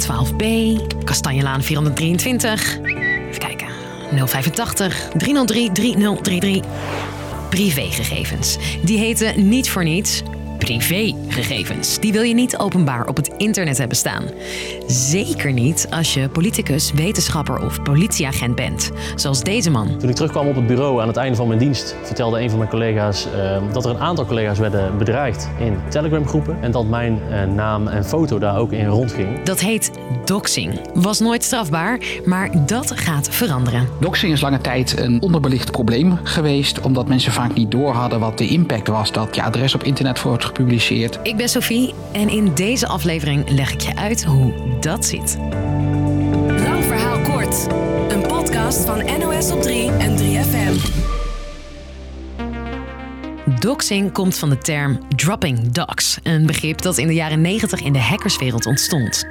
A12B, Kastanjelaan 423. Even kijken. 085 303 3033. Privégegevens. Die heten niet voor niets privégegevens. Die wil je niet openbaar op het internet hebben staan. Zeker niet als je politicus, wetenschapper of politieagent bent, zoals deze man. Toen ik terugkwam op het bureau aan het einde van mijn dienst, vertelde een van mijn collega's uh, dat er een aantal collega's werden bedreigd in Telegram-groepen en dat mijn uh, naam en foto daar ook in rondging. Dat heet doxing. Was nooit strafbaar, maar dat gaat veranderen. Doxing is lange tijd een onderbelicht probleem geweest, omdat mensen vaak niet doorhadden wat de impact was dat je adres op internet wordt Ik ben Sophie en in deze aflevering leg ik je uit hoe dat zit. Lang verhaal kort. Een podcast van NOS op 3 en 3FM. Doxing komt van de term dropping docs, een begrip dat in de jaren 90 in de hackerswereld ontstond.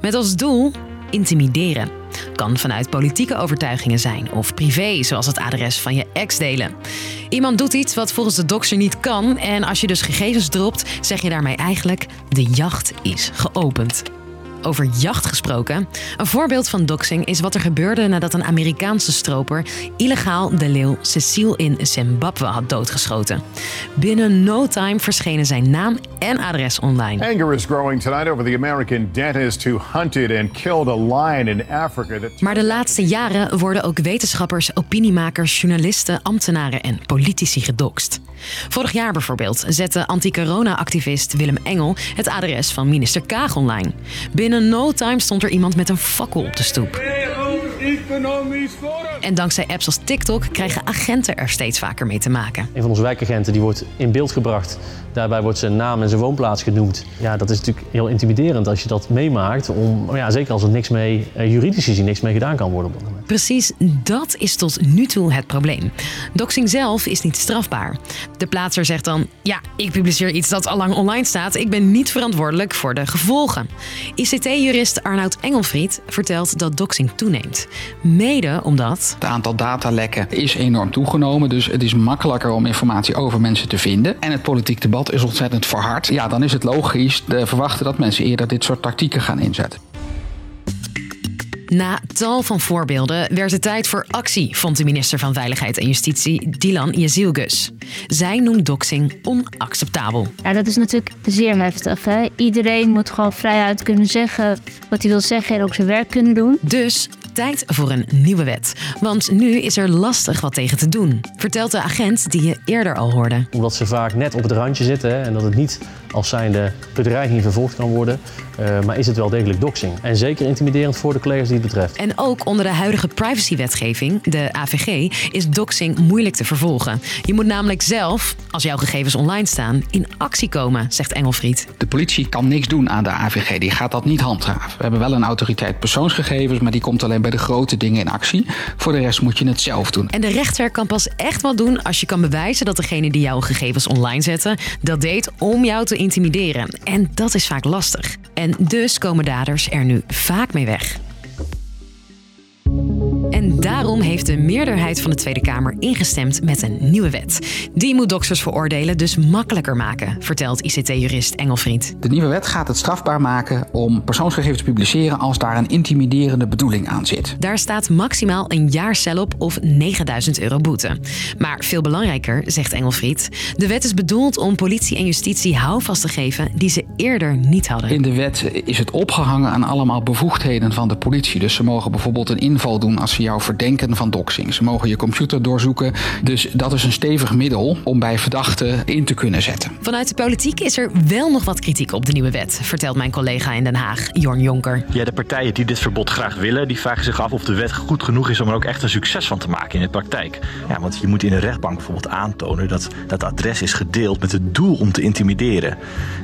Met als doel intimideren. Kan vanuit politieke overtuigingen zijn of privé, zoals het adres van je ex delen. Iemand doet iets wat volgens de doxer niet kan en als je dus gegevens dropt, zeg je daarmee eigenlijk de jacht is geopend. Over jacht gesproken. Een voorbeeld van doxing is wat er gebeurde nadat een Amerikaanse stroper illegaal de leeuw Cecile in Zimbabwe had doodgeschoten. Binnen no time verschenen zijn naam en adres online. Anger is growing tonight over the American dentist who hunted and killed a lion in Africa. Maar de laatste jaren worden ook wetenschappers, opiniemakers, journalisten, ambtenaren en politici gedoxt. Vorig jaar bijvoorbeeld zette anti-corona-activist Willem Engel het adres van minister Kaag online. Binnen no time stond er iemand met een fakkel op de stoep. En dankzij apps als TikTok krijgen agenten er steeds vaker mee te maken. Een van onze wijkagenten die wordt in beeld gebracht. Daarbij wordt zijn naam en zijn woonplaats genoemd. Ja, dat is natuurlijk heel intimiderend als je dat meemaakt. Om, ja, zeker als er niks mee, eh, juridisch gezien niks mee gedaan kan worden op dat moment. Precies, dat is tot nu toe het probleem. Doxing zelf is niet strafbaar. De plaatser zegt dan: Ja, ik publiceer iets dat al lang online staat. Ik ben niet verantwoordelijk voor de gevolgen. ICT-jurist Arnoud Engelfried vertelt dat doxing toeneemt. Mede omdat. Het aantal datalekken is enorm toegenomen. Dus het is makkelijker om informatie over mensen te vinden. En het politiek debat is ontzettend verhard. Ja, dan is het logisch te verwachten dat mensen eerder dit soort tactieken gaan inzetten. Na tal van voorbeelden werd het tijd voor actie, vond de minister van Veiligheid en Justitie, Dilan Jezilgus. Zij noemt doxing onacceptabel. Ja, dat is natuurlijk zeer heftig. Hè? Iedereen moet gewoon vrijuit kunnen zeggen wat hij wil zeggen en ook zijn werk kunnen doen. Dus tijd voor een nieuwe wet. Want nu is er lastig wat tegen te doen, vertelt de agent die je eerder al hoorde. Omdat ze vaak net op het randje zitten en dat het niet als zijnde bedreiging vervolgd kan worden, uh, maar is het wel degelijk doxing. En zeker intimiderend voor de collega's die het betreft. En ook onder de huidige privacywetgeving, de AVG, is doxing moeilijk te vervolgen. Je moet namelijk zelf, als jouw gegevens online staan, in actie komen, zegt Engelfried. De politie kan niks doen aan de AVG, die gaat dat niet handhaven. We hebben wel een autoriteit persoonsgegevens, maar die komt alleen bij de grote dingen in actie. Voor de rest moet je het zelf doen. En de rechter kan pas echt wat doen als je kan bewijzen dat degene die jouw gegevens online zetten, dat deed om jou te intimideren. En dat is vaak lastig. En dus komen daders er nu vaak mee weg. En daarom heeft de meerderheid van de Tweede Kamer ingestemd met een nieuwe wet. Die moet doxers veroordelen dus makkelijker maken, vertelt ICT-jurist Engelfried. De nieuwe wet gaat het strafbaar maken om persoonsgegevens te publiceren als daar een intimiderende bedoeling aan zit. Daar staat maximaal een jaar cel op of 9000 euro boete. Maar veel belangrijker, zegt Engelfried, de wet is bedoeld om politie en justitie houvast te geven die ze eerder niet hadden. In de wet is het opgehangen aan allemaal bevoegdheden van de politie. Dus ze mogen bijvoorbeeld een inval doen als ze jou verdenken van doxing. Ze mogen je computer doorzoeken. Dus dat is een stevig middel om bij verdachten in te kunnen zetten. Vanuit de politiek is er wel nog wat kritiek op de nieuwe wet, vertelt mijn collega in Den Haag, Jorn Jonker. Ja, de partijen die dit verbod graag willen, die vragen zich af of de wet goed genoeg is om er ook echt een succes van te maken in de praktijk. Ja, want je moet in een rechtbank bijvoorbeeld aantonen dat dat adres is gedeeld met het doel om te intimideren.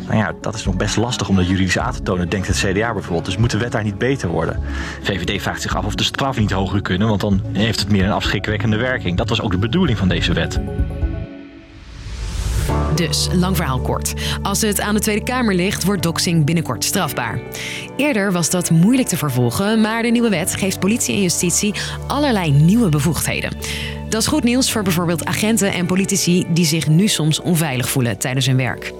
Nou ja, dat is nog best lastig om dat juridisch aan te tonen, denkt het CDA bijvoorbeeld. Dus moet de wet daar niet beter worden? VVD vraagt zich af of de straf niet hoger want dan heeft het meer een afschrikwekkende werking. Dat was ook de bedoeling van deze wet. Dus, lang verhaal kort. Als het aan de Tweede Kamer ligt, wordt doxing binnenkort strafbaar. Eerder was dat moeilijk te vervolgen, maar de nieuwe wet geeft politie en justitie allerlei nieuwe bevoegdheden. Dat is goed nieuws voor bijvoorbeeld agenten en politici die zich nu soms onveilig voelen tijdens hun werk.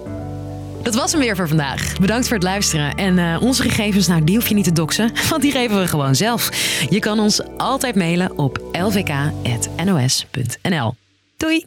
Dat was hem weer voor vandaag. Bedankt voor het luisteren. En uh, onze gegevens, nou, die hoef je niet te doxen, want die geven we gewoon zelf. Je kan ons altijd mailen op lvk.nos.nl. Doei!